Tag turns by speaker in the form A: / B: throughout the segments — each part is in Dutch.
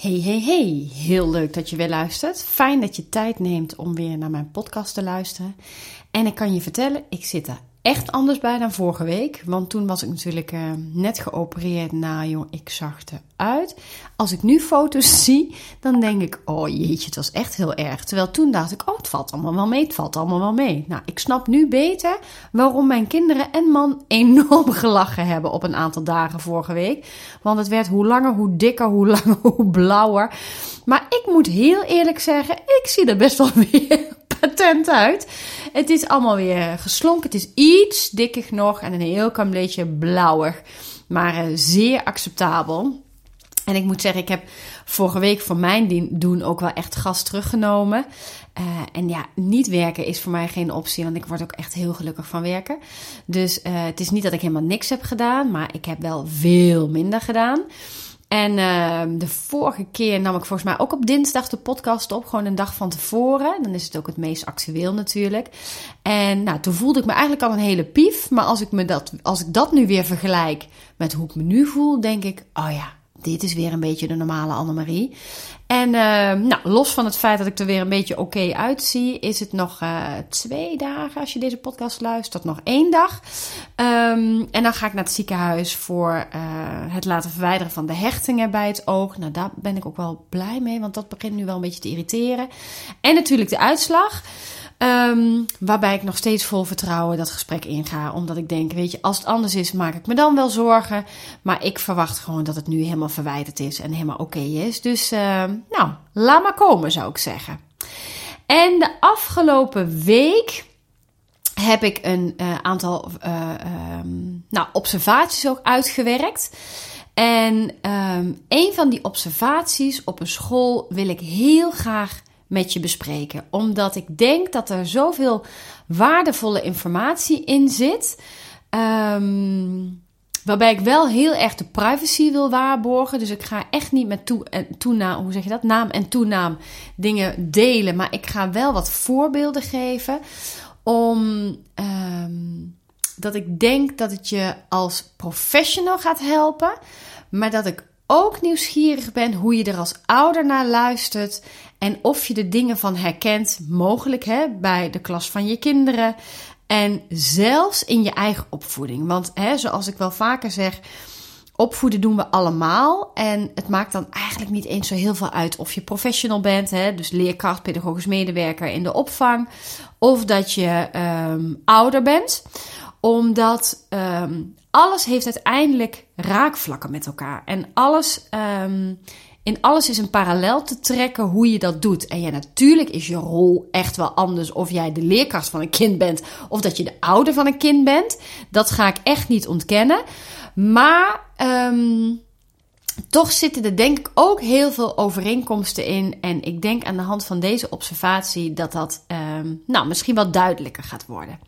A: Hey, hey, hey. Heel leuk dat je weer luistert. Fijn dat je tijd neemt om weer naar mijn podcast te luisteren. En ik kan je vertellen, ik zit er echt anders bij dan vorige week. Want toen was ik natuurlijk uh, net geopereerd. Nou joh, ik zag eruit. Als ik nu foto's zie, dan denk ik, oh jeetje, het was echt heel erg. Terwijl toen dacht ik, oh het valt allemaal wel mee, het valt allemaal wel mee. Nou, ik snap nu beter waarom mijn kinderen en man enorm gelachen hebben op een aantal dagen vorige week. Want het werd hoe langer, hoe dikker, hoe langer, hoe blauwer. Maar ik moet heel eerlijk zeggen, ik zie er best wel weer patent uit. Het is allemaal weer geslonken. Het is iets dikker nog en een heel klein beetje blauwig. Maar uh, zeer acceptabel. En ik moet zeggen, ik heb vorige week voor mijn doen ook wel echt gas teruggenomen. Uh, en ja, niet werken is voor mij geen optie, want ik word ook echt heel gelukkig van werken. Dus uh, het is niet dat ik helemaal niks heb gedaan, maar ik heb wel veel minder gedaan. En uh, de vorige keer nam ik volgens mij ook op dinsdag de podcast op, gewoon een dag van tevoren. Dan is het ook het meest actueel natuurlijk. En nou, toen voelde ik me eigenlijk al een hele pief. Maar als ik, me dat, als ik dat nu weer vergelijk met hoe ik me nu voel, denk ik, oh ja, dit is weer een beetje de normale Annemarie. En uh, nou, los van het feit dat ik er weer een beetje oké uitzie, is het nog uh, twee dagen als je deze podcast luistert, nog één dag. Um, en dan ga ik naar het ziekenhuis voor uh, het laten verwijderen van de hechtingen bij het oog. Nou, daar ben ik ook wel blij mee, want dat begint nu wel een beetje te irriteren. En natuurlijk de uitslag. Um, waarbij ik nog steeds vol vertrouwen dat gesprek inga. Omdat ik denk, weet je, als het anders is, maak ik me dan wel zorgen. Maar ik verwacht gewoon dat het nu helemaal verwijderd is en helemaal oké is. Dus, uh, nou, laat maar komen, zou ik zeggen. En de afgelopen week heb ik een uh, aantal uh, nou, observaties ook uitgewerkt. En um, een van die observaties op een school wil ik heel graag met je bespreken. Omdat ik denk dat er zoveel waardevolle informatie in zit. Um, waarbij ik wel heel erg de privacy wil waarborgen. Dus ik ga echt niet met toe en toenaam, hoe zeg je dat? Naam en toenaam dingen delen. Maar ik ga wel wat voorbeelden geven. Om um, dat ik denk dat het je als professional gaat helpen. Maar dat ik ook nieuwsgierig ben hoe je er als ouder naar luistert en of je de dingen van herkent, mogelijk hè, bij de klas van je kinderen. En zelfs in je eigen opvoeding. Want hè, zoals ik wel vaker zeg, opvoeden doen we allemaal. En het maakt dan eigenlijk niet eens zo heel veel uit of je professional bent, hè, dus leerkracht, pedagogisch medewerker in de opvang, of dat je um, ouder bent. Omdat um, alles heeft uiteindelijk raakvlakken met elkaar. En alles, um, in alles is een parallel te trekken hoe je dat doet. En ja, natuurlijk is je rol echt wel anders of jij de leerkracht van een kind bent of dat je de ouder van een kind bent. Dat ga ik echt niet ontkennen. Maar um, toch zitten er denk ik ook heel veel overeenkomsten in. En ik denk aan de hand van deze observatie dat dat um, nou, misschien wel duidelijker gaat worden.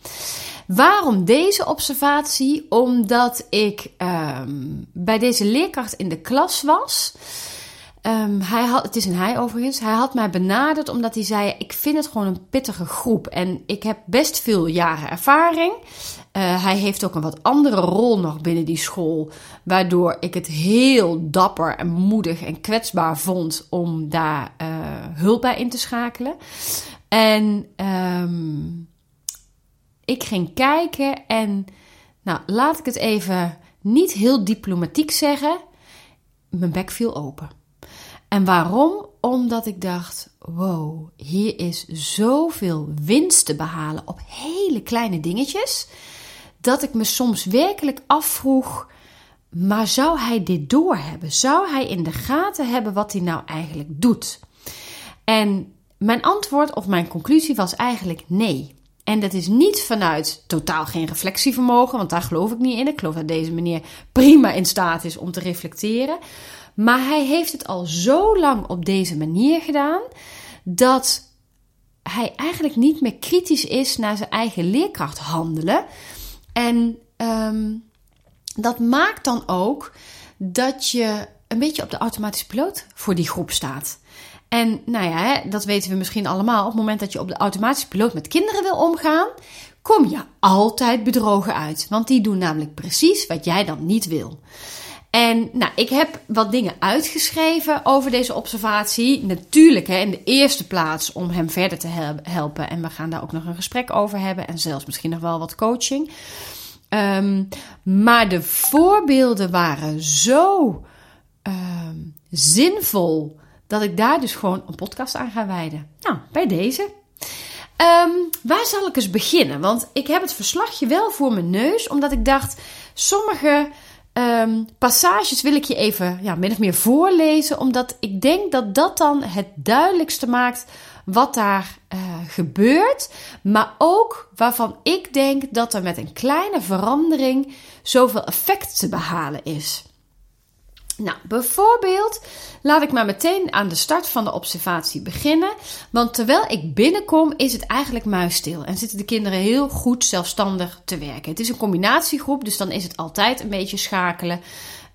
A: Waarom deze observatie? Omdat ik um, bij deze leerkracht in de klas was. Um, hij had, het is een hij overigens. Hij had mij benaderd omdat hij zei: Ik vind het gewoon een pittige groep. En ik heb best veel jaren ervaring. Uh, hij heeft ook een wat andere rol nog binnen die school. Waardoor ik het heel dapper en moedig en kwetsbaar vond om daar uh, hulp bij in te schakelen. En um, ik ging kijken en, nou, laat ik het even niet heel diplomatiek zeggen. Mijn bek viel open. En waarom? Omdat ik dacht: wow, hier is zoveel winst te behalen op hele kleine dingetjes. Dat ik me soms werkelijk afvroeg: maar zou hij dit doorhebben? Zou hij in de gaten hebben wat hij nou eigenlijk doet? En mijn antwoord of mijn conclusie was eigenlijk nee. En dat is niet vanuit totaal geen reflectievermogen, want daar geloof ik niet in. Ik geloof dat deze meneer prima in staat is om te reflecteren. Maar hij heeft het al zo lang op deze manier gedaan dat hij eigenlijk niet meer kritisch is naar zijn eigen leerkracht handelen. En um, dat maakt dan ook dat je een beetje op de automatische piloot voor die groep staat. En nou ja, dat weten we misschien allemaal. Op het moment dat je op de automatische piloot met kinderen wil omgaan, kom je altijd bedrogen uit. Want die doen namelijk precies wat jij dan niet wil. En nou, ik heb wat dingen uitgeschreven over deze observatie. Natuurlijk hè, in de eerste plaats om hem verder te helpen. En we gaan daar ook nog een gesprek over hebben. En zelfs misschien nog wel wat coaching. Um, maar de voorbeelden waren zo um, zinvol dat ik daar dus gewoon een podcast aan ga wijden. Nou, bij deze. Um, waar zal ik eens beginnen? Want ik heb het verslagje wel voor mijn neus, omdat ik dacht, sommige um, passages wil ik je even ja, min of meer voorlezen, omdat ik denk dat dat dan het duidelijkste maakt wat daar uh, gebeurt, maar ook waarvan ik denk dat er met een kleine verandering zoveel effect te behalen is. Nou, bijvoorbeeld, laat ik maar meteen aan de start van de observatie beginnen. Want terwijl ik binnenkom, is het eigenlijk muisstil. En zitten de kinderen heel goed zelfstandig te werken. Het is een combinatiegroep, dus dan is het altijd een beetje schakelen.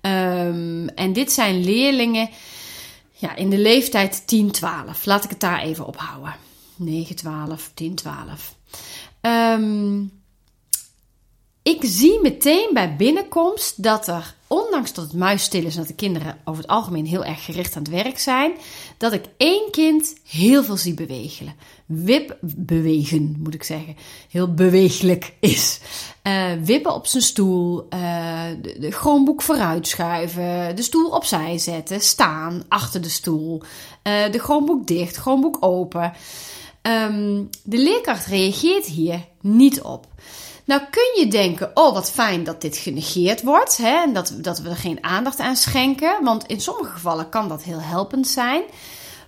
A: Um, en dit zijn leerlingen ja, in de leeftijd 10-12. Laat ik het daar even op houden. 9, 12, 10, 12. Um, ik zie meteen bij binnenkomst dat er, ondanks dat het muisstil is en dat de kinderen over het algemeen heel erg gericht aan het werk zijn, dat ik één kind heel veel zie bewegen. Wip bewegen, moet ik zeggen. Heel beweeglijk is. Uh, wippen op zijn stoel, uh, de, de groenboek vooruitschuiven, de stoel opzij zetten, staan achter de stoel, uh, de groenboek dicht, groenboek open. Um, de leerkracht reageert hier niet op. Nou kun je denken, oh wat fijn dat dit genegeerd wordt hè, en dat, dat we er geen aandacht aan schenken, want in sommige gevallen kan dat heel helpend zijn.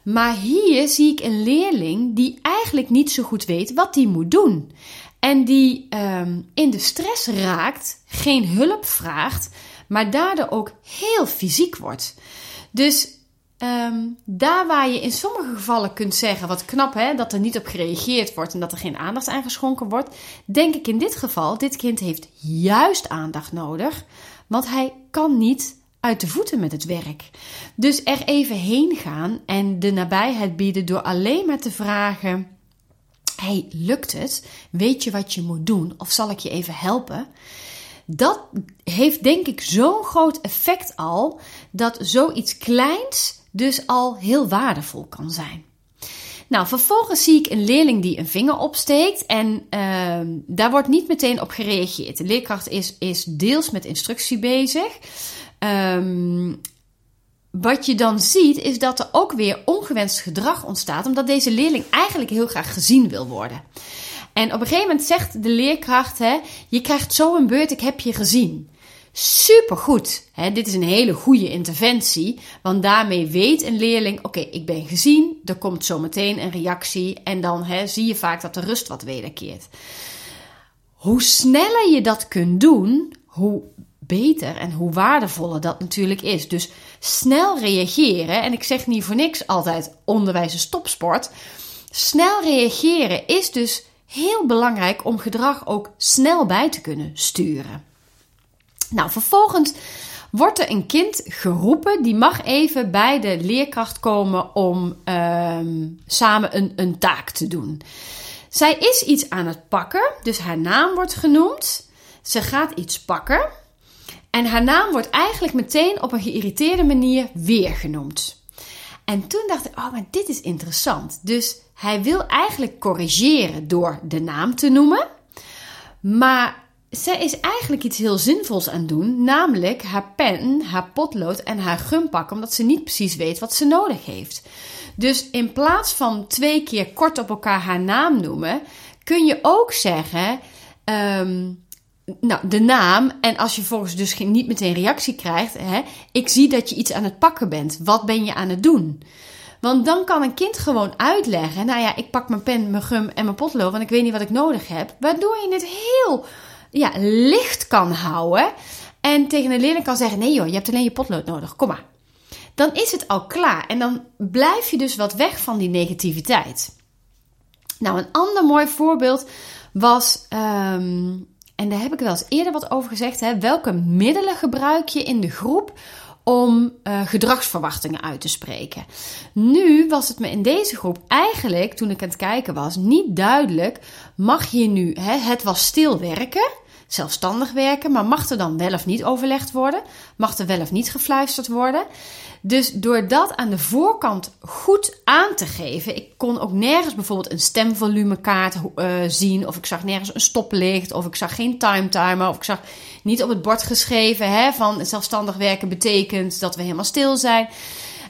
A: Maar hier zie ik een leerling die eigenlijk niet zo goed weet wat hij moet doen. En die um, in de stress raakt, geen hulp vraagt, maar daardoor ook heel fysiek wordt. Dus Um, daar waar je in sommige gevallen kunt zeggen, wat knap hè, dat er niet op gereageerd wordt en dat er geen aandacht aan geschonken wordt, denk ik in dit geval, dit kind heeft juist aandacht nodig, want hij kan niet uit de voeten met het werk. Dus er even heen gaan en de nabijheid bieden door alleen maar te vragen: Hey, lukt het? Weet je wat je moet doen? Of zal ik je even helpen? Dat heeft denk ik zo'n groot effect al dat zoiets kleins dus al heel waardevol kan zijn. Nou, vervolgens zie ik een leerling die een vinger opsteekt en uh, daar wordt niet meteen op gereageerd. De leerkracht is, is deels met instructie bezig. Um, wat je dan ziet is dat er ook weer ongewenst gedrag ontstaat, omdat deze leerling eigenlijk heel graag gezien wil worden. En op een gegeven moment zegt de leerkracht: hè, Je krijgt zo een beurt, ik heb je gezien. Supergoed. Hè, dit is een hele goede interventie, want daarmee weet een leerling: oké, ik ben gezien, er komt zo meteen een reactie en dan zie je vaak dat de rust wat wederkeert. Hoe sneller je dat kunt doen, hoe beter en hoe waardevoller dat natuurlijk is. Dus snel reageren, en ik zeg niet voor niks altijd onderwijs is topsport. Snel reageren is dus heel belangrijk om gedrag ook snel bij te kunnen sturen. Nou, vervolgens wordt er een kind geroepen, die mag even bij de leerkracht komen om ehm, samen een, een taak te doen. Zij is iets aan het pakken, dus haar naam wordt genoemd. Ze gaat iets pakken. En haar naam wordt eigenlijk meteen op een geïrriteerde manier weer genoemd. En toen dacht ik, oh, maar dit is interessant. Dus hij wil eigenlijk corrigeren door de naam te noemen. Maar zij is eigenlijk iets heel zinvols aan doen, namelijk haar pen, haar potlood en haar gum pakken, omdat ze niet precies weet wat ze nodig heeft. Dus in plaats van twee keer kort op elkaar haar naam noemen, kun je ook zeggen, um, nou, de naam. En als je volgens dus niet meteen reactie krijgt, hè, ik zie dat je iets aan het pakken bent. Wat ben je aan het doen? Want dan kan een kind gewoon uitleggen, nou ja, ik pak mijn pen, mijn gum en mijn potlood, want ik weet niet wat ik nodig heb. Waardoor je het heel ja, licht kan houden. En tegen een leerling kan zeggen: nee joh, je hebt alleen je potlood nodig, kom maar. Dan is het al klaar. En dan blijf je dus wat weg van die negativiteit. Nou, een ander mooi voorbeeld was. Ehm, en daar heb ik wel eens eerder wat over gezegd. Hè, welke middelen gebruik je in de groep om uh, gedragsverwachtingen uit te spreken. Nu was het me in deze groep eigenlijk, toen ik aan het kijken was, niet duidelijk. Mag je nu, hè, het was stil werken. Zelfstandig werken, maar mag er dan wel of niet overlegd worden? Mag er wel of niet gefluisterd worden? Dus door dat aan de voorkant goed aan te geven, ik kon ook nergens bijvoorbeeld een stemvolumekaart uh, zien, of ik zag nergens een stoplicht, of ik zag geen timetimer, of ik zag niet op het bord geschreven hè, van zelfstandig werken betekent dat we helemaal stil zijn.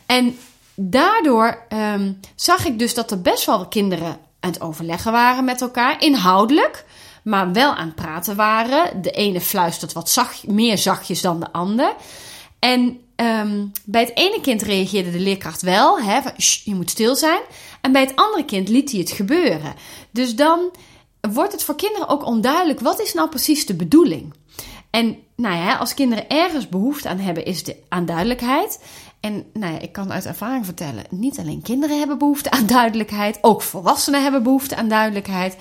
A: En daardoor um, zag ik dus dat er best wel kinderen aan het overleggen waren met elkaar, inhoudelijk, maar wel aan het praten waren. De ene fluistert wat zacht, meer zachtjes dan de ander. En um, bij het ene kind reageerde de leerkracht wel, hè, van, je moet stil zijn. En bij het andere kind liet hij het gebeuren. Dus dan wordt het voor kinderen ook onduidelijk, wat is nou precies de bedoeling? En nou ja, als kinderen ergens behoefte aan hebben, is de aan duidelijkheid. En nou ja, ik kan uit ervaring vertellen, niet alleen kinderen hebben behoefte aan duidelijkheid, ook volwassenen hebben behoefte aan duidelijkheid.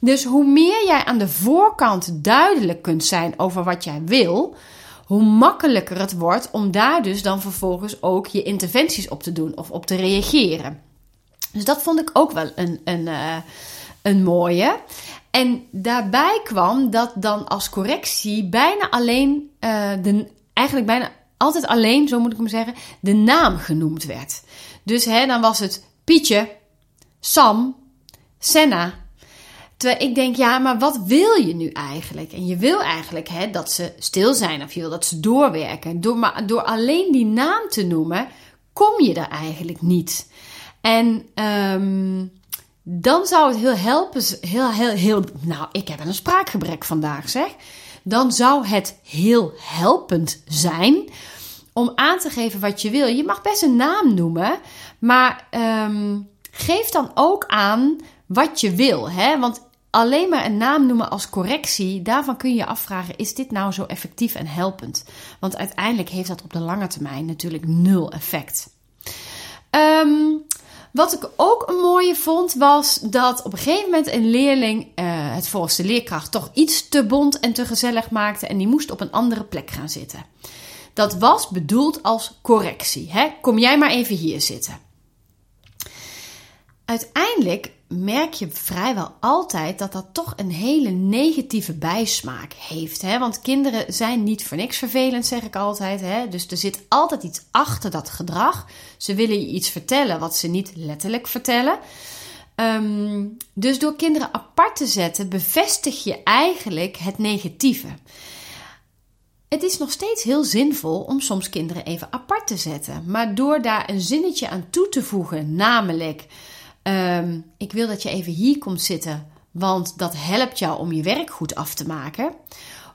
A: Dus hoe meer jij aan de voorkant duidelijk kunt zijn over wat jij wil, hoe makkelijker het wordt om daar dus dan vervolgens ook je interventies op te doen of op te reageren. Dus dat vond ik ook wel een, een, uh, een mooie. En daarbij kwam dat dan als correctie bijna alleen, uh, de, eigenlijk bijna altijd alleen, zo moet ik hem zeggen, de naam genoemd werd. Dus hè, dan was het Pietje, Sam, Senna. Terwijl ik denk, ja, maar wat wil je nu eigenlijk? En je wil eigenlijk hè, dat ze stil zijn of je wil dat ze doorwerken. Door, maar door alleen die naam te noemen, kom je er eigenlijk niet. En um, dan zou het heel helpen, heel, heel, heel, nou, ik heb een spraakgebrek vandaag zeg. Dan zou het heel helpend zijn om aan te geven wat je wil. Je mag best een naam noemen, maar um, geef dan ook aan wat je wil. Hè? Want alleen maar een naam noemen als correctie, daarvan kun je je afvragen: is dit nou zo effectief en helpend? Want uiteindelijk heeft dat op de lange termijn natuurlijk nul effect. Um, wat ik ook een mooie vond, was dat op een gegeven moment een leerling uh, het volgens de leerkracht toch iets te bont en te gezellig maakte en die moest op een andere plek gaan zitten. Dat was bedoeld als correctie. Hè? Kom jij maar even hier zitten. Uiteindelijk merk je vrijwel altijd dat dat toch een hele negatieve bijsmaak heeft. Hè? Want kinderen zijn niet voor niks vervelend, zeg ik altijd. Hè? Dus er zit altijd iets achter dat gedrag. Ze willen je iets vertellen wat ze niet letterlijk vertellen. Um, dus door kinderen apart te zetten, bevestig je eigenlijk het negatieve. Het is nog steeds heel zinvol om soms kinderen even apart te zetten. Maar door daar een zinnetje aan toe te voegen, namelijk Um, ik wil dat je even hier komt zitten, want dat helpt jou om je werk goed af te maken.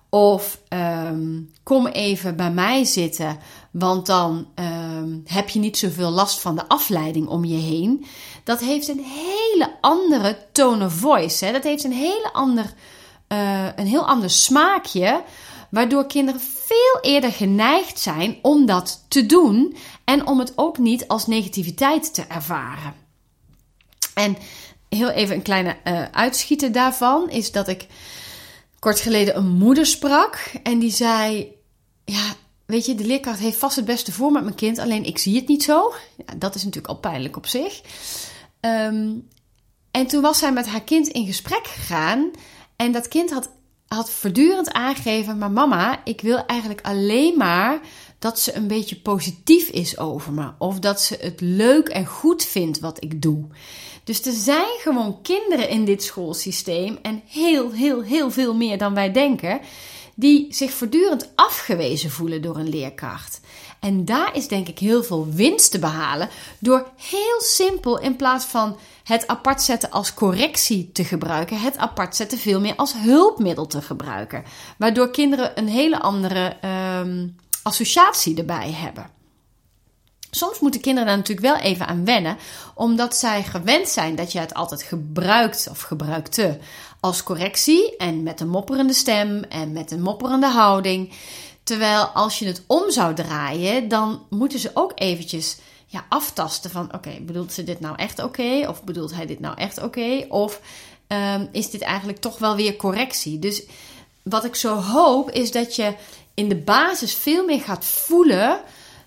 A: Of um, kom even bij mij zitten, want dan um, heb je niet zoveel last van de afleiding om je heen. Dat heeft een hele andere tone of voice. Hè? Dat heeft een, hele ander, uh, een heel ander smaakje, waardoor kinderen veel eerder geneigd zijn om dat te doen en om het ook niet als negativiteit te ervaren. En heel even een kleine uh, uitschieter daarvan is dat ik kort geleden een moeder sprak en die zei: Ja, weet je, de leerkracht heeft vast het beste voor met mijn kind, alleen ik zie het niet zo. Ja, dat is natuurlijk al pijnlijk op zich. Um, en toen was zij met haar kind in gesprek gegaan en dat kind had, had voortdurend aangegeven: Maar mama, ik wil eigenlijk alleen maar dat ze een beetje positief is over me. Of dat ze het leuk en goed vindt wat ik doe. Dus er zijn gewoon kinderen in dit schoolsysteem, en heel, heel, heel veel meer dan wij denken, die zich voortdurend afgewezen voelen door een leerkracht. En daar is denk ik heel veel winst te behalen door heel simpel in plaats van het apart zetten als correctie te gebruiken, het apart zetten veel meer als hulpmiddel te gebruiken. Waardoor kinderen een hele andere um, associatie erbij hebben. Soms moeten kinderen daar natuurlijk wel even aan wennen, omdat zij gewend zijn dat je het altijd gebruikt of gebruikte als correctie en met een mopperende stem en met een mopperende houding. Terwijl als je het om zou draaien, dan moeten ze ook eventjes ja, aftasten van oké, bedoelt ze dit nou echt oké? Of bedoelt hij dit nou echt oké? Of um, is dit eigenlijk toch wel weer correctie? Dus wat ik zo hoop is dat je in de basis veel meer gaat voelen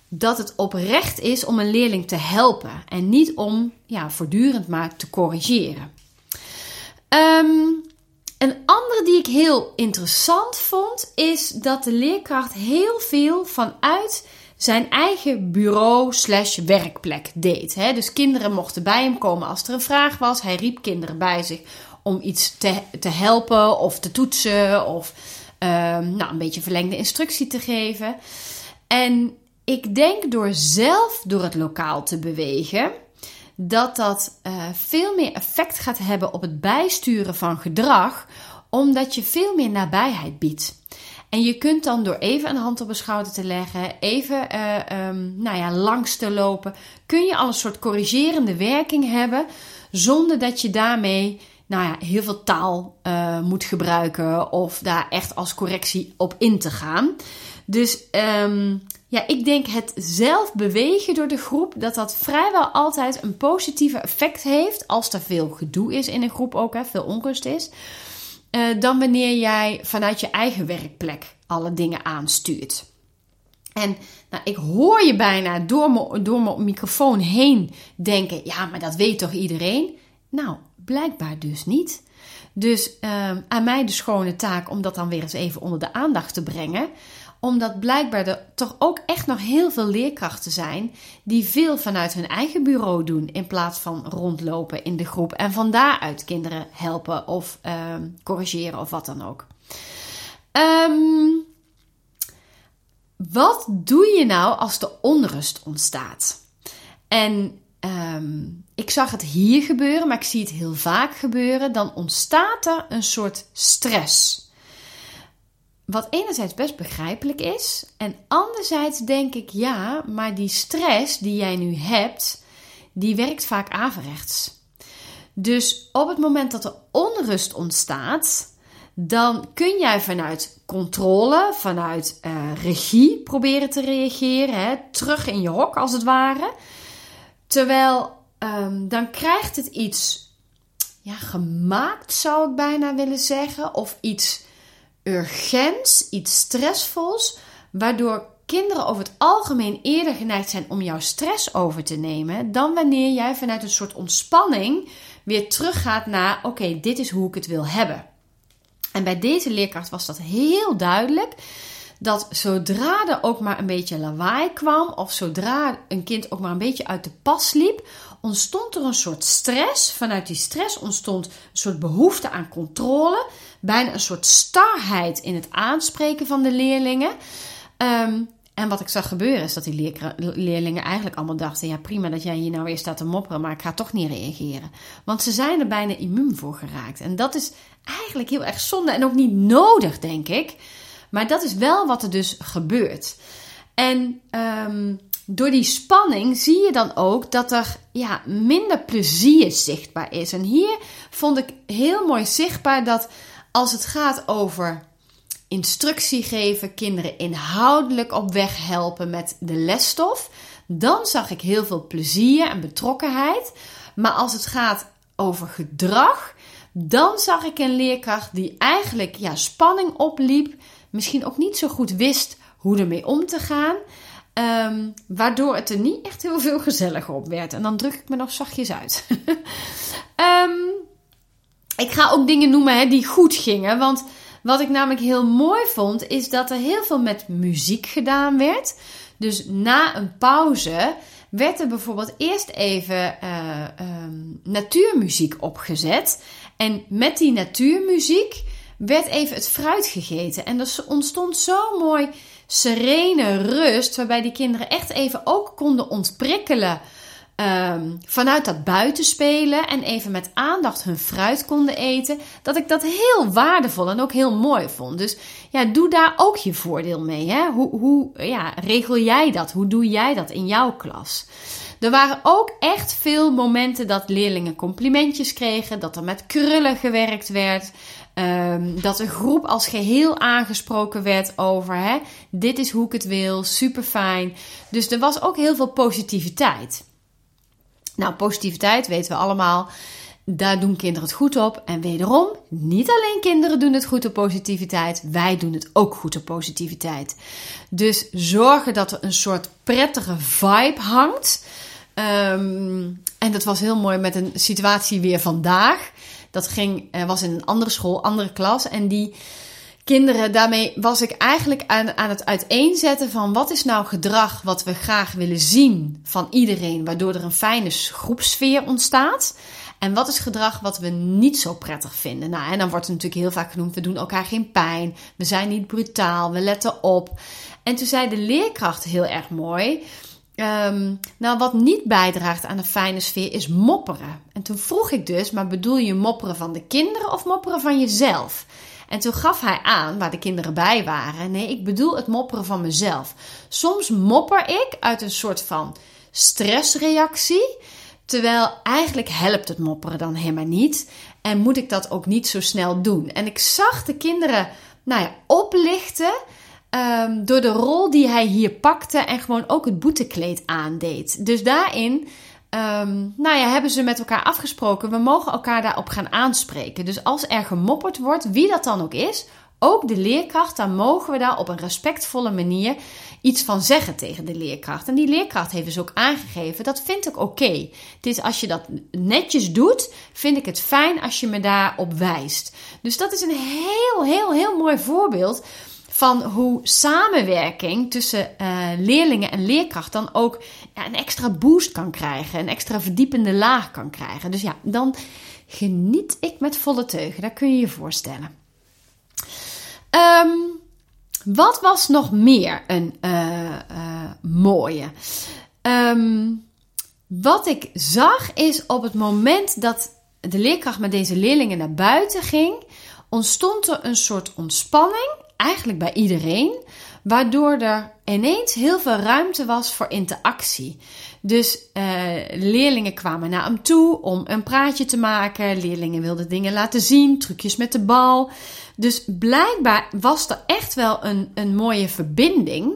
A: dat het oprecht is om een leerling te helpen en niet om ja, voortdurend maar te corrigeren. Um, Een andere die ik heel interessant vond, is dat de leerkracht heel veel vanuit zijn eigen bureau slash werkplek deed. Hè? Dus kinderen mochten bij hem komen als er een vraag was. Hij riep kinderen bij zich om iets te, te helpen of te toetsen of um, nou, een beetje verlengde instructie te geven. En ik denk door zelf door het lokaal te bewegen, dat dat uh, veel meer effect gaat hebben op het bijsturen van gedrag, omdat je veel meer nabijheid biedt. En je kunt dan door even een hand op een schouder te leggen, even uh, um, nou ja, langs te lopen, kun je al een soort corrigerende werking hebben, zonder dat je daarmee nou ja, heel veel taal uh, moet gebruiken of daar echt als correctie op in te gaan. Dus um, ja, ik denk het zelf bewegen door de groep, dat dat vrijwel altijd een positieve effect heeft als er veel gedoe is in een groep ook, hè, veel onrust is. Uh, dan wanneer jij vanuit je eigen werkplek alle dingen aanstuurt. En nou, ik hoor je bijna door mijn, door mijn microfoon heen denken: ja, maar dat weet toch iedereen? Nou, blijkbaar dus niet. Dus uh, aan mij de schone taak om dat dan weer eens even onder de aandacht te brengen omdat blijkbaar er toch ook echt nog heel veel leerkrachten zijn die veel vanuit hun eigen bureau doen in plaats van rondlopen in de groep en van daaruit kinderen helpen of um, corrigeren of wat dan ook. Um, wat doe je nou als er onrust ontstaat? En um, ik zag het hier gebeuren, maar ik zie het heel vaak gebeuren. Dan ontstaat er een soort stress. Wat enerzijds best begrijpelijk is. En anderzijds denk ik, ja, maar die stress die jij nu hebt, die werkt vaak averechts. Dus op het moment dat er onrust ontstaat, dan kun jij vanuit controle, vanuit uh, regie proberen te reageren. Hè? Terug in je hok als het ware. Terwijl um, dan krijgt het iets ja, gemaakt, zou ik bijna willen zeggen. Of iets urgents, iets stressvols, waardoor kinderen over het algemeen eerder geneigd zijn om jouw stress over te nemen, dan wanneer jij vanuit een soort ontspanning weer teruggaat naar: oké, dit is hoe ik het wil hebben. En bij deze leerkracht was dat heel duidelijk. Dat zodra er ook maar een beetje lawaai kwam, of zodra een kind ook maar een beetje uit de pas liep, ontstond er een soort stress. Vanuit die stress ontstond een soort behoefte aan controle. Bijna een soort starheid in het aanspreken van de leerlingen. Um, en wat ik zag gebeuren is dat die leerlingen eigenlijk allemaal dachten: ja, prima dat jij hier nou weer staat te mopperen, maar ik ga toch niet reageren. Want ze zijn er bijna immuun voor geraakt. En dat is eigenlijk heel erg zonde en ook niet nodig, denk ik. Maar dat is wel wat er dus gebeurt. En um, door die spanning zie je dan ook dat er ja, minder plezier zichtbaar is. En hier vond ik heel mooi zichtbaar dat als het gaat over instructie geven, kinderen inhoudelijk op weg helpen met de lesstof, dan zag ik heel veel plezier en betrokkenheid. Maar als het gaat over gedrag, dan zag ik een leerkracht die eigenlijk ja, spanning opliep, misschien ook niet zo goed wist hoe ermee om te gaan. Um, waardoor het er niet echt heel veel gezelliger op werd. En dan druk ik me nog zachtjes uit. um, ik ga ook dingen noemen hè, die goed gingen. Want wat ik namelijk heel mooi vond, is dat er heel veel met muziek gedaan werd. Dus na een pauze werd er bijvoorbeeld eerst even uh, um, natuurmuziek opgezet. En met die natuurmuziek werd even het fruit gegeten. En er ontstond zo mooi serene rust, waarbij die kinderen echt even ook konden ontprikkelen. Um, vanuit dat buitenspelen en even met aandacht hun fruit konden eten, dat ik dat heel waardevol en ook heel mooi vond. Dus ja, doe daar ook je voordeel mee. Hè? Hoe, hoe ja, regel jij dat? Hoe doe jij dat in jouw klas? Er waren ook echt veel momenten dat leerlingen complimentjes kregen, dat er met krullen gewerkt werd, um, dat de groep als geheel aangesproken werd over hè, dit is hoe ik het wil, super fijn. Dus er was ook heel veel positiviteit. Nou, positiviteit weten we allemaal. Daar doen kinderen het goed op. En wederom, niet alleen kinderen doen het goed op positiviteit, wij doen het ook goed op positiviteit. Dus zorgen dat er een soort prettige vibe hangt. Um, en dat was heel mooi met een situatie weer vandaag. Dat ging, was in een andere school, andere klas. En die kinderen, daarmee was ik eigenlijk aan, aan het uiteenzetten van wat is nou gedrag wat we graag willen zien van iedereen, waardoor er een fijne groepsfeer ontstaat. En wat is gedrag wat we niet zo prettig vinden? Nou, en dan wordt het natuurlijk heel vaak genoemd: we doen elkaar geen pijn, we zijn niet brutaal, we letten op. En toen zei de leerkracht heel erg mooi. Um, nou, wat niet bijdraagt aan een fijne sfeer is mopperen. En toen vroeg ik dus, maar bedoel je mopperen van de kinderen of mopperen van jezelf? En toen gaf hij aan, waar de kinderen bij waren, nee, ik bedoel het mopperen van mezelf. Soms mopper ik uit een soort van stressreactie, terwijl eigenlijk helpt het mopperen dan helemaal niet. En moet ik dat ook niet zo snel doen. En ik zag de kinderen, nou ja, oplichten Um, door de rol die hij hier pakte en gewoon ook het boetekleed aandeed. Dus daarin um, nou ja, hebben ze met elkaar afgesproken. We mogen elkaar daarop gaan aanspreken. Dus als er gemopperd wordt, wie dat dan ook is, ook de leerkracht, dan mogen we daar op een respectvolle manier iets van zeggen tegen de leerkracht. En die leerkracht heeft dus ook aangegeven, dat vind ik oké. Okay. Dit als je dat netjes doet, vind ik het fijn als je me daarop wijst. Dus dat is een heel, heel, heel mooi voorbeeld van hoe samenwerking tussen uh, leerlingen en leerkracht dan ook een extra boost kan krijgen, een extra verdiepende laag kan krijgen. Dus ja, dan geniet ik met volle teugen, dat kun je je voorstellen. Um, wat was nog meer een uh, uh, mooie? Um, wat ik zag is op het moment dat de leerkracht met deze leerlingen naar buiten ging, ontstond er een soort ontspanning eigenlijk bij iedereen, waardoor er ineens heel veel ruimte was voor interactie. Dus uh, leerlingen kwamen naar hem toe om een praatje te maken. Leerlingen wilden dingen laten zien, trucjes met de bal. Dus blijkbaar was er echt wel een, een mooie verbinding.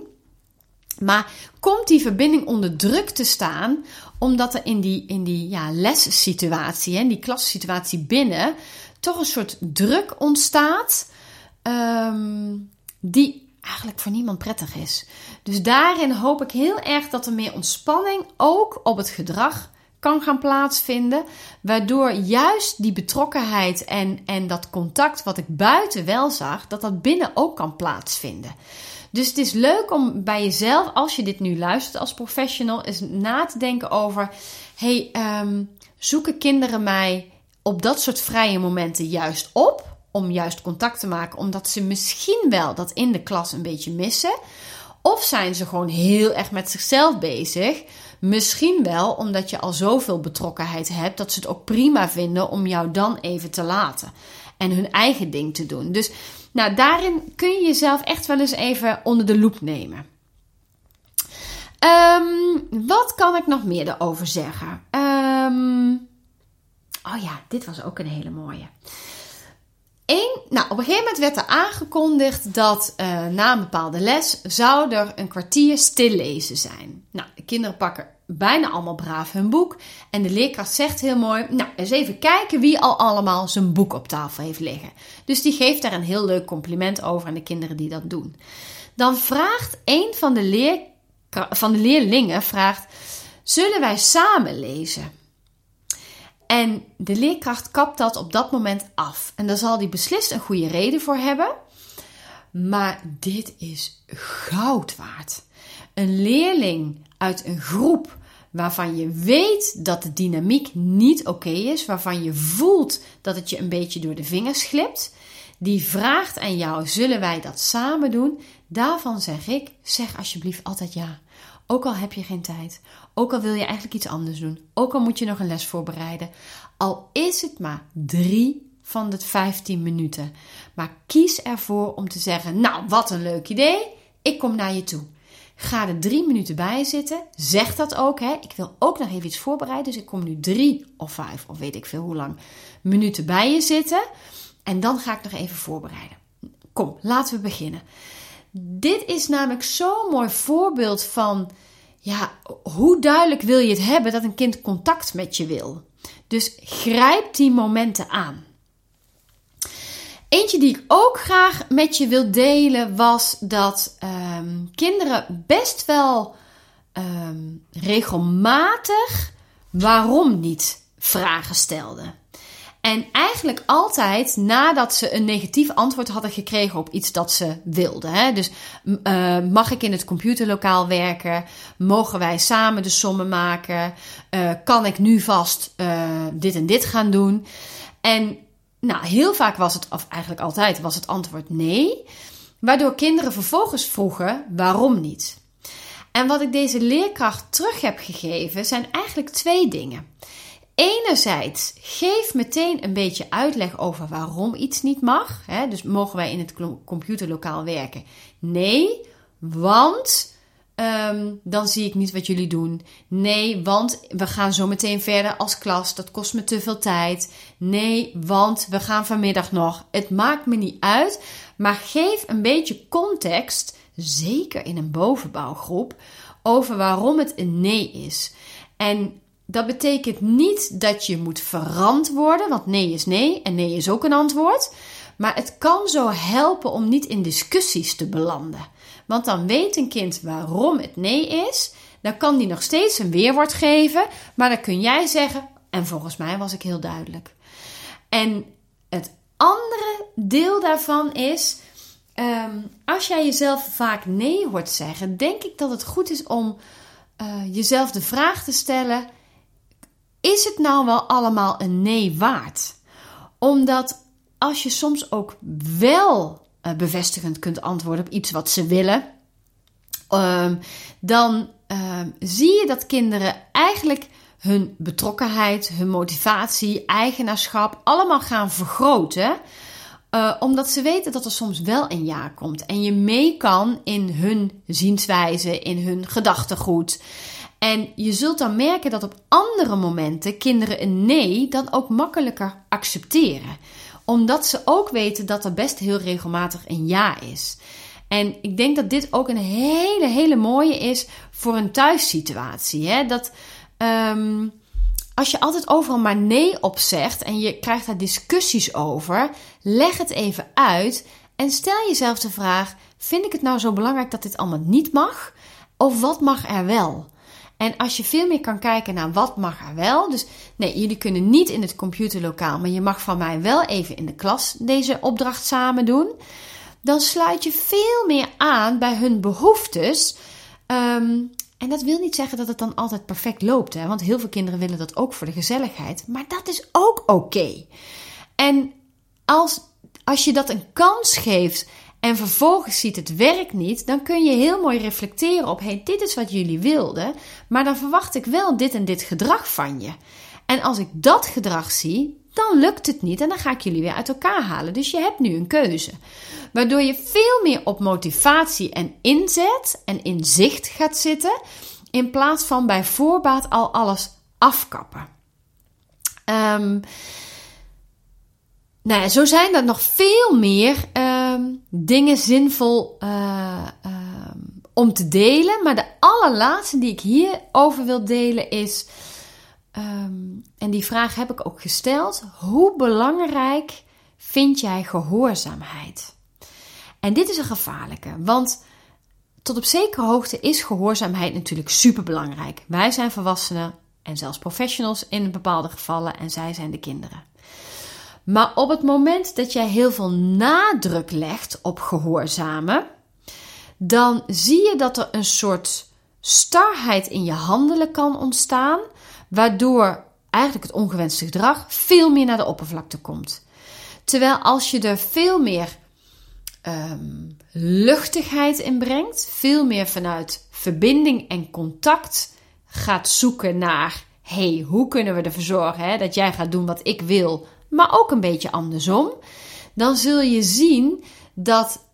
A: Maar komt die verbinding onder druk te staan, omdat er in die, in die ja, lessituatie, in die klassituatie binnen, toch een soort druk ontstaat um, die eigenlijk voor niemand prettig is. Dus daarin hoop ik heel erg dat er meer ontspanning ook op het gedrag kan gaan plaatsvinden. Waardoor juist die betrokkenheid en, en dat contact wat ik buiten wel zag, dat dat binnen ook kan plaatsvinden. Dus het is leuk om bij jezelf, als je dit nu luistert als professional, eens na te denken over: hey, um, zoeken kinderen mij op dat soort vrije momenten juist op? Om juist contact te maken, omdat ze misschien wel dat in de klas een beetje missen. Of zijn ze gewoon heel erg met zichzelf bezig? Misschien wel omdat je al zoveel betrokkenheid hebt dat ze het ook prima vinden om jou dan even te laten en hun eigen ding te doen. Dus nou, daarin kun je jezelf echt wel eens even onder de loep nemen. Um, wat kan ik nog meer erover zeggen? Um, oh ja, dit was ook een hele mooie nou, op een gegeven moment werd er aangekondigd dat uh, na een bepaalde les zou er een kwartier stillezen zijn. Nou, de kinderen pakken bijna allemaal braaf hun boek. En de leerkracht zegt heel mooi: Nou, eens even kijken wie al allemaal zijn boek op tafel heeft liggen. Dus die geeft daar een heel leuk compliment over aan de kinderen die dat doen. Dan vraagt een van de, leer, van de leerlingen: vraagt, Zullen wij samen lezen? En de leerkracht kapt dat op dat moment af. En daar zal hij beslist een goede reden voor hebben. Maar dit is goud waard. Een leerling uit een groep waarvan je weet dat de dynamiek niet oké is, waarvan je voelt dat het je een beetje door de vingers glipt, die vraagt aan jou: zullen wij dat samen doen? Daarvan zeg ik: zeg alsjeblieft altijd ja. Ook al heb je geen tijd. Ook al wil je eigenlijk iets anders doen. Ook al moet je nog een les voorbereiden. Al is het maar drie van de 15 minuten. Maar kies ervoor om te zeggen: Nou, wat een leuk idee. Ik kom naar je toe. Ga er drie minuten bij zitten. Zeg dat ook. Hè. Ik wil ook nog even iets voorbereiden. Dus ik kom nu drie of vijf, of weet ik veel hoe lang, minuten bij je zitten. En dan ga ik nog even voorbereiden. Kom, laten we beginnen. Dit is namelijk zo'n mooi voorbeeld van ja, hoe duidelijk wil je het hebben dat een kind contact met je wil. Dus grijp die momenten aan. Eentje die ik ook graag met je wil delen was dat um, kinderen best wel um, regelmatig waarom niet vragen stelden. En eigenlijk altijd nadat ze een negatief antwoord hadden gekregen op iets dat ze wilden. Hè? Dus uh, mag ik in het computerlokaal werken? Mogen wij samen de sommen maken? Uh, kan ik nu vast uh, dit en dit gaan doen? En nou, heel vaak was het, of eigenlijk altijd was het antwoord nee. Waardoor kinderen vervolgens vroegen waarom niet. En wat ik deze leerkracht terug heb gegeven zijn eigenlijk twee dingen. Enerzijds, geef meteen een beetje uitleg over waarom iets niet mag. Hè? Dus mogen wij in het computerlokaal werken? Nee, want um, dan zie ik niet wat jullie doen. Nee, want we gaan zo meteen verder als klas. Dat kost me te veel tijd. Nee, want we gaan vanmiddag nog. Het maakt me niet uit. Maar geef een beetje context, zeker in een bovenbouwgroep, over waarom het een nee is. En dat betekent niet dat je moet verantwoorden, want nee is nee en nee is ook een antwoord. Maar het kan zo helpen om niet in discussies te belanden. Want dan weet een kind waarom het nee is. Dan kan die nog steeds een weerwoord geven. Maar dan kun jij zeggen, en volgens mij was ik heel duidelijk. En het andere deel daarvan is, ehm, als jij jezelf vaak nee hoort zeggen, denk ik dat het goed is om uh, jezelf de vraag te stellen: is het nou wel allemaal een nee waard? Omdat als je soms ook wel uh, bevestigend kunt antwoorden op iets wat ze willen, um, dan um, zie je dat kinderen eigenlijk hun betrokkenheid, hun motivatie, eigenaarschap allemaal gaan vergroten. Uh, omdat ze weten dat er soms wel een ja komt. En je mee kan in hun zienswijze, in hun gedachtegoed. En je zult dan merken dat op andere momenten kinderen een nee dan ook makkelijker accepteren. Omdat ze ook weten dat er best heel regelmatig een ja is. En ik denk dat dit ook een hele, hele mooie is voor een thuissituatie. Hè? Dat um, als je altijd overal maar nee op zegt en je krijgt daar discussies over, leg het even uit en stel jezelf de vraag: vind ik het nou zo belangrijk dat dit allemaal niet mag? Of wat mag er wel? En als je veel meer kan kijken naar wat mag er wel. Dus nee, jullie kunnen niet in het computerlokaal, maar je mag van mij wel even in de klas deze opdracht samen doen. Dan sluit je veel meer aan bij hun behoeftes. Um, en dat wil niet zeggen dat het dan altijd perfect loopt, hè? want heel veel kinderen willen dat ook voor de gezelligheid. Maar dat is ook oké. En als, als je dat een kans geeft en vervolgens ziet het werkt niet, dan kun je heel mooi reflecteren op: hey, dit is wat jullie wilden, maar dan verwacht ik wel dit en dit gedrag van je. En als ik dat gedrag zie, dan lukt het niet en dan ga ik jullie weer uit elkaar halen. Dus je hebt nu een keuze. Waardoor je veel meer op motivatie en inzet en inzicht gaat zitten, in plaats van bij voorbaat al alles afkappen. Um, nou zo zijn er nog veel meer um, dingen zinvol uh, um, om te delen. Maar de allerlaatste die ik hierover wil delen is. Um, en die vraag heb ik ook gesteld. Hoe belangrijk vind jij gehoorzaamheid? En dit is een gevaarlijke, want tot op zekere hoogte is gehoorzaamheid natuurlijk super belangrijk. Wij zijn volwassenen en zelfs professionals in bepaalde gevallen en zij zijn de kinderen. Maar op het moment dat jij heel veel nadruk legt op gehoorzamen, dan zie je dat er een soort starheid in je handelen kan ontstaan, waardoor eigenlijk het ongewenste gedrag veel meer naar de oppervlakte komt. Terwijl als je er veel meer um, luchtigheid in brengt, veel meer vanuit verbinding en contact gaat zoeken naar: hey, hoe kunnen we ervoor zorgen hè, dat jij gaat doen wat ik wil, maar ook een beetje andersom, dan zul je zien dat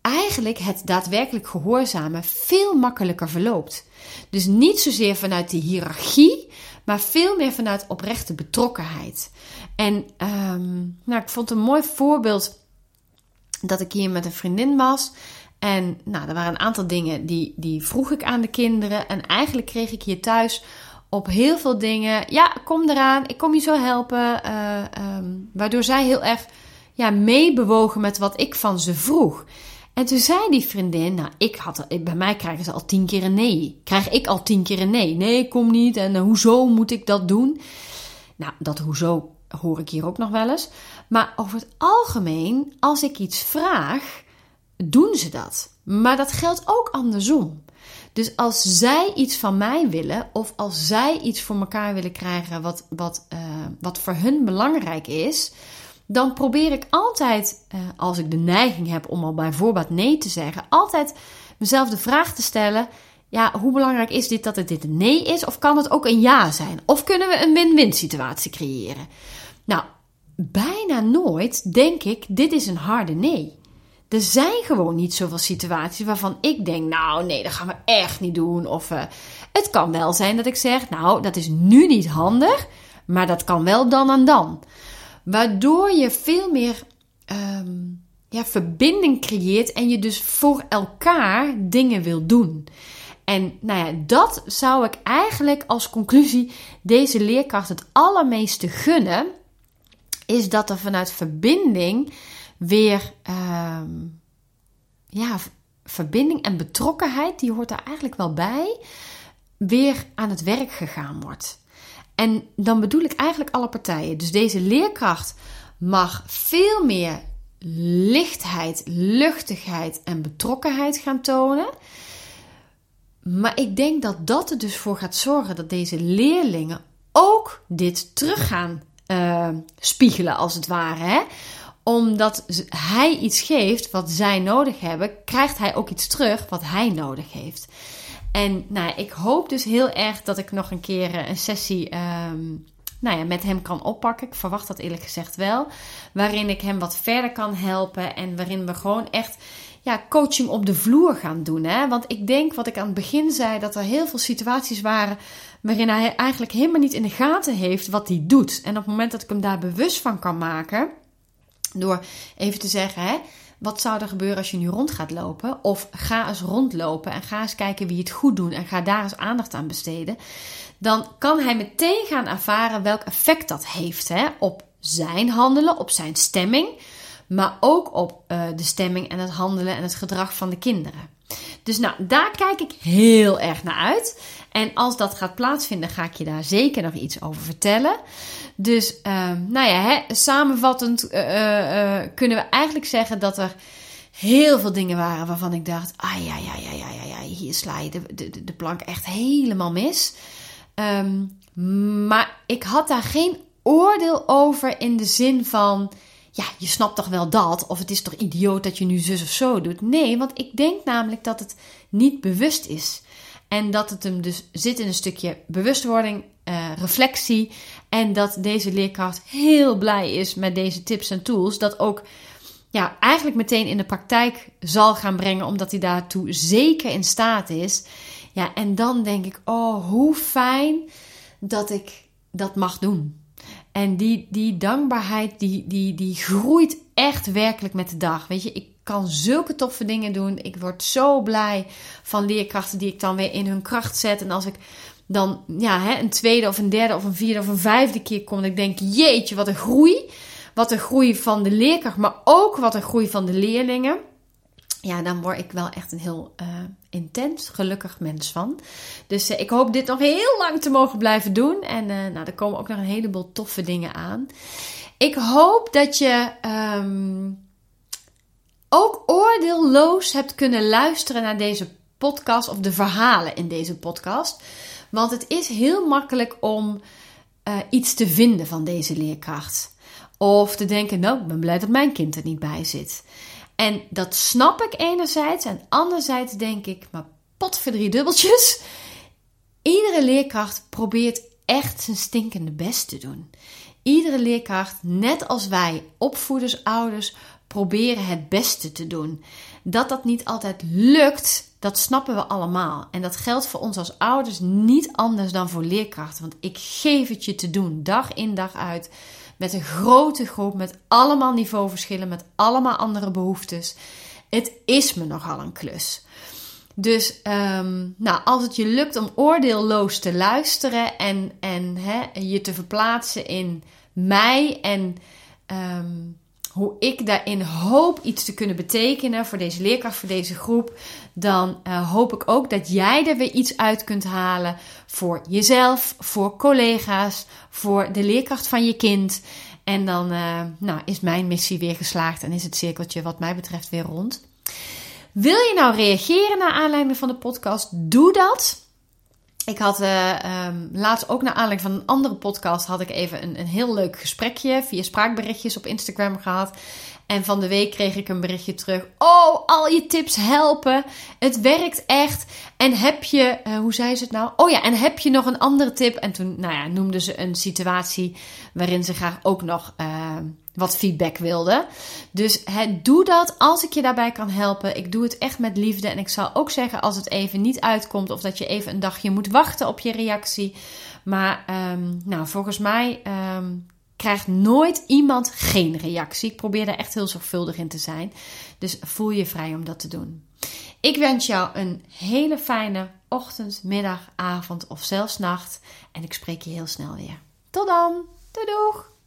A: eigenlijk het daadwerkelijk gehoorzamen veel makkelijker verloopt. Dus niet zozeer vanuit die hiërarchie, maar veel meer vanuit oprechte betrokkenheid. En um, nou, ik vond een mooi voorbeeld dat ik hier met een vriendin was. En nou, er waren een aantal dingen die, die vroeg ik aan de kinderen. En eigenlijk kreeg ik hier thuis op heel veel dingen. Ja, kom eraan, ik kom je zo helpen. Uh, um, waardoor zij heel erg ja, meebewogen met wat ik van ze vroeg. En toen zei die vriendin, nou, ik had, bij mij krijgen ze al tien keer een nee. Krijg ik al tien keer een nee? Nee, kom niet. En uh, hoezo moet ik dat doen? Nou, dat hoezo hoor ik hier ook nog wel eens. Maar over het algemeen, als ik iets vraag, doen ze dat. Maar dat geldt ook andersom. Dus als zij iets van mij willen, of als zij iets voor elkaar willen krijgen wat, wat, uh, wat voor hun belangrijk is, dan probeer ik altijd, uh, als ik de neiging heb om al bijvoorbeeld nee te zeggen, altijd mezelf de vraag te stellen: ja, hoe belangrijk is dit dat het dit nee is, of kan het ook een ja zijn? Of kunnen we een win-win situatie creëren? Nou, bijna nooit denk ik: dit is een harde nee. Er zijn gewoon niet zoveel situaties waarvan ik denk: nou, nee, dat gaan we echt niet doen. Of uh, het kan wel zijn dat ik zeg: nou, dat is nu niet handig, maar dat kan wel dan en dan. Waardoor je veel meer um, ja, verbinding creëert en je dus voor elkaar dingen wil doen. En nou ja, dat zou ik eigenlijk als conclusie deze leerkracht het allermeeste gunnen. Is dat er vanuit verbinding weer, um, ja, verbinding en betrokkenheid, die hoort er eigenlijk wel bij, weer aan het werk gegaan wordt. En dan bedoel ik eigenlijk alle partijen. Dus deze leerkracht mag veel meer lichtheid, luchtigheid en betrokkenheid gaan tonen. Maar ik denk dat dat er dus voor gaat zorgen dat deze leerlingen ook dit terug gaan uh, spiegelen, als het ware. Hè? Omdat hij iets geeft wat zij nodig hebben, krijgt hij ook iets terug wat hij nodig heeft. En nou, ik hoop dus heel erg dat ik nog een keer eh, een sessie um, nou ja, met hem kan oppakken. Ik verwacht dat eerlijk gezegd wel. Waarin ik hem wat verder kan helpen en waarin we gewoon echt ja, coaching op de vloer gaan doen. Hè? Want ik denk, wat ik aan het begin zei, dat er heel veel situaties waren waarin hij eigenlijk helemaal niet in de gaten heeft wat hij doet. En op het moment dat ik hem daar bewust van kan maken, door even te zeggen, hè, wat zou er gebeuren als je nu rond gaat lopen? Of ga eens rondlopen en ga eens kijken wie het goed doet en ga daar eens aandacht aan besteden. Dan kan hij meteen gaan ervaren welk effect dat heeft hè, op zijn handelen, op zijn stemming, maar ook op uh, de stemming en het handelen en het gedrag van de kinderen. Dus nou, daar kijk ik heel erg naar uit. En als dat gaat plaatsvinden, ga ik je daar zeker nog iets over vertellen. Dus, uh, nou ja, hè, samenvattend uh, uh, kunnen we eigenlijk zeggen dat er heel veel dingen waren waarvan ik dacht: ah ja, ja, ja, ja, ja, ja hier sla je de, de, de plank echt helemaal mis. Um, maar ik had daar geen oordeel over in de zin van ja, je snapt toch wel dat? Of het is toch idioot dat je nu zus of zo doet? Nee, want ik denk namelijk dat het niet bewust is. En dat het hem dus zit in een stukje bewustwording, uh, reflectie. En dat deze leerkracht heel blij is met deze tips en tools. Dat ook ja, eigenlijk meteen in de praktijk zal gaan brengen, omdat hij daartoe zeker in staat is. Ja, en dan denk ik, oh, hoe fijn dat ik dat mag doen. En die, die dankbaarheid, die, die, die groeit echt werkelijk met de dag. Weet je, ik kan zulke toffe dingen doen. Ik word zo blij van leerkrachten die ik dan weer in hun kracht zet. En als ik dan ja, hè, een tweede of een derde of een vierde of een vijfde keer kom, denk ik, jeetje, wat een groei. Wat een groei van de leerkracht, maar ook wat een groei van de leerlingen ja, dan word ik wel echt een heel uh, intens gelukkig mens van. Dus uh, ik hoop dit nog heel lang te mogen blijven doen. En uh, nou, er komen ook nog een heleboel toffe dingen aan. Ik hoop dat je um, ook oordeelloos hebt kunnen luisteren naar deze podcast of de verhalen in deze podcast. Want het is heel makkelijk om iets te vinden van deze leerkracht. Of te denken, nou, ik ben blij dat mijn kind er niet bij zit. En dat snap ik enerzijds. En anderzijds denk ik, maar pot voor drie dubbeltjes. Iedere leerkracht probeert echt zijn stinkende best te doen. Iedere leerkracht, net als wij, opvoeders, ouders, proberen het beste te doen. Dat dat niet altijd lukt, dat snappen we allemaal. En dat geldt voor ons als ouders niet anders dan voor leerkrachten. Want ik geef het je te doen, dag in dag uit met een grote groep, met allemaal niveauverschillen, met allemaal andere behoeftes. Het is me nogal een klus. Dus um, nou, als het je lukt om oordeelloos te luisteren en, en hè, je te verplaatsen in mij en um, hoe ik daarin hoop iets te kunnen betekenen voor deze leerkracht, voor deze groep, dan uh, hoop ik ook dat jij er weer iets uit kunt halen voor jezelf, voor collega's, voor de leerkracht van je kind. En dan uh, nou, is mijn missie weer geslaagd en is het cirkeltje wat mij betreft weer rond. Wil je nou reageren naar aanleiding van de podcast? Doe dat. Ik had uh, um, laatst ook naar aanleiding van een andere podcast had ik even een, een heel leuk gesprekje via spraakberichtjes op Instagram gehad. En van de week kreeg ik een berichtje terug. Oh, al je tips helpen. Het werkt echt. En heb je, uh, hoe zei ze het nou? Oh ja, en heb je nog een andere tip? En toen, nou ja, noemde ze een situatie waarin ze graag ook nog uh, wat feedback wilde. Dus doe dat als ik je daarbij kan helpen. Ik doe het echt met liefde. En ik zal ook zeggen als het even niet uitkomt of dat je even een dagje moet wachten op je reactie. Maar um, nou, volgens mij um, krijgt nooit iemand geen reactie. Ik probeer daar echt heel zorgvuldig in te zijn. Dus voel je vrij om dat te doen. Ik wens jou een hele fijne ochtend, middag, avond of zelfs nacht. En ik spreek je heel snel weer. Tot dan. Doei doeg!